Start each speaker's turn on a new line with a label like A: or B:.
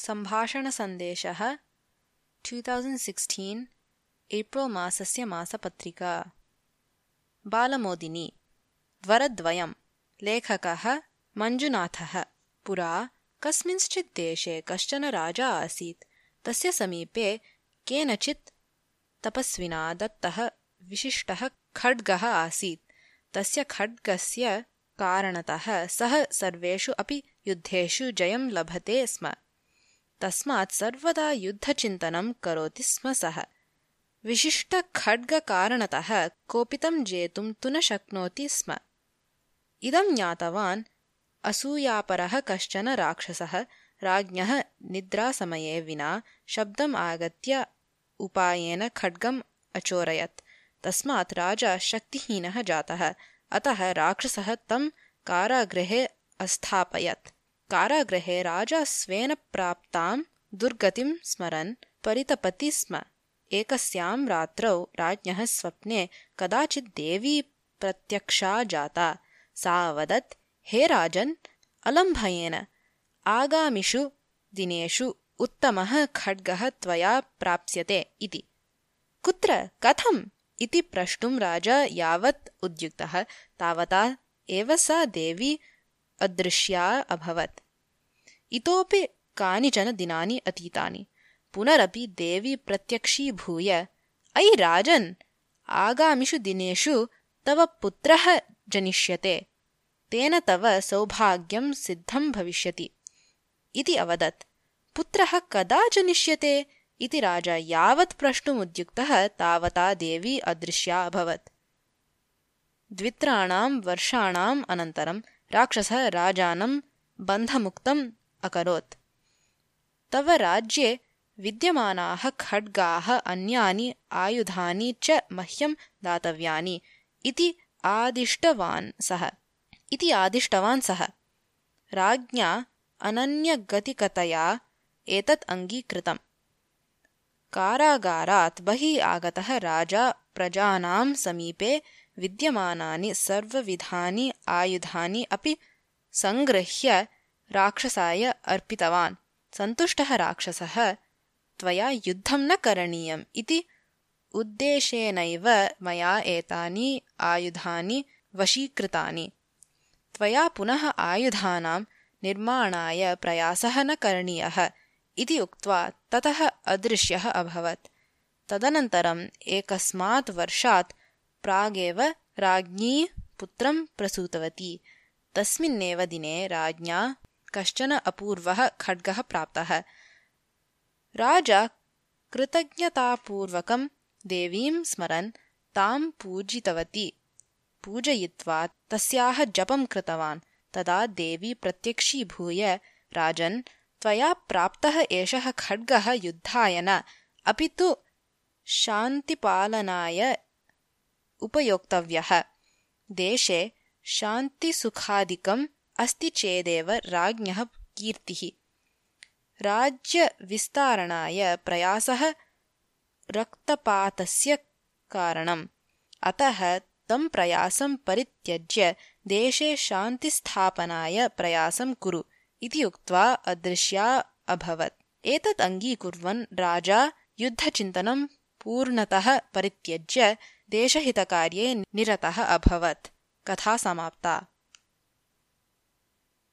A: सम्भाषणसन्देशः two thousand sixteen April मासस्य मासपत्रिका। बालमोदिनी वरद्वयं लेखकः मञ्जुनाथः। पुरा कस्मिंश्चित् देशे कश्चन राजा आसीत् तस्य समीपे केनचित् तपस्विना दत्तः विशिष्टः खड्गः आसीत्। तस्य खड्गस्य कारणतः सः सर्वेषु अपि युद्धेषु जयं लभते स्म तस्मात् सर्वदा युद्धचिन्तनं करोति स्म सः। विशिष्टखड्गकारणतः कोऽपि तं जेतुं तु न शक्नोति स्म। इदं ज्ञातवान् असूयापरः कश्चन राक्षसः राज्ञः निद्रासमये विना शब्दम् आगत्य उपायेन खड्गम् अचोरयत्। तस्मात् राजा शक्तिहीनः जातः अतः राक्षसः तं कारागृहे अस्थापयत् कारागृहे राजा स्वेन प्राप्तां दुर्गतिं स्मरन् परितपति स्म। एकस्यां रात्रौ राज्ञः स्वप्ने कदाचित् देवी प्रत्यक्षा जाता। सा अवदत् हे राजन् अलम्भयेन। आगामिषु दिनेषु उत्तमः खड्गः त्वया प्राप्स्यते इति। कुत्र? कथम्? इति प्रष्टुं राजा यावत् उद्युक्तः। तावता एव सा देवी अदृश्या अभवत्। इतोपि कानिचन दिनानि अतीतानि। पुनरपि देवी प्रत्यक्षीभूय अयि राजन् आगामिषु दिनेषु तव पुत्रः जनिष्यते। तेन तव सौभाग्यं सिद्धं भविष्यति। इति अवदत्। पुत्रः कदा जनिष्यते? इति राजा यावत् प्रष्टुमुद्युक्तः तावता देवी अदृश्या अभवत्। द्वित्राणां वर्षाणाम् अनन्तरं राक्षसः राजानं बन्धमुक्तम् अकरोत्। तव राज्ये विद्यमानाः खड्गाः अन्यानि आयुधानि च मह्यं दातव्यानि। इति आदिष्टवान् सः। इति आदिष्टवान् सः। राज्ञा अनन्यगतिकतया एतत् अङ्गीकृतम्। कारागारात् बहिः आगतः राजा प्रजानां समीपे विद्यमानानि सर्वविधानि आयुधानि अपि सङ्गृह्य राक्षसाय अर्पितवान्। सन्तुष्टः राक्षसः त्वया युद्धं न करणीयम् इति उद्देशेनैव मया एतानि आयुधानि वशीकृतानि। त्वया पुनः आयुधानां निर्माणाय प्रयासः न करणीयः इति उक्त्वा ततः अदृश्यः अभवत्। तदनन्तरम् एकस्मात् वर्षात् प्रागेव राज्ञी पुत्रं प्रसूतवती। तस्मिन्नेव दिने राज्ञा कश्चन अपूर्वः खड्गः प्राप्तः। राजा कृतज्ञतापूर्वकं देवीं स्मरन् तां पूजितवती। पूजयित्वा तस्याः जपं कृतवान्। तदा देवी प्रत्यक्षीभूय राजन् त्वया प्राप्तः एषः खड्गः युद्धाय न अपि तु शान्तिपालनाय उपयोक्तव्यः देशे शान्तिसुखादिकम् अस्ति चेदेव राज्ञः कीर्तिः। राज्यविस्तारणाय प्रयासः रक्तपातस्य कारणम्। अतः तं प्रयासं परित्यज्य देशे शान्तिस्थापनाय प्रयासं कुरु। इति उक्त्वा अदृश्या अभवत्। एतत् अङ्गीकुर्वन् राजा युद्धचिन्तनं पूर्णतः परित्यज्य देशहितकार्ये निरतः अभवत्। कथा समाप्ता।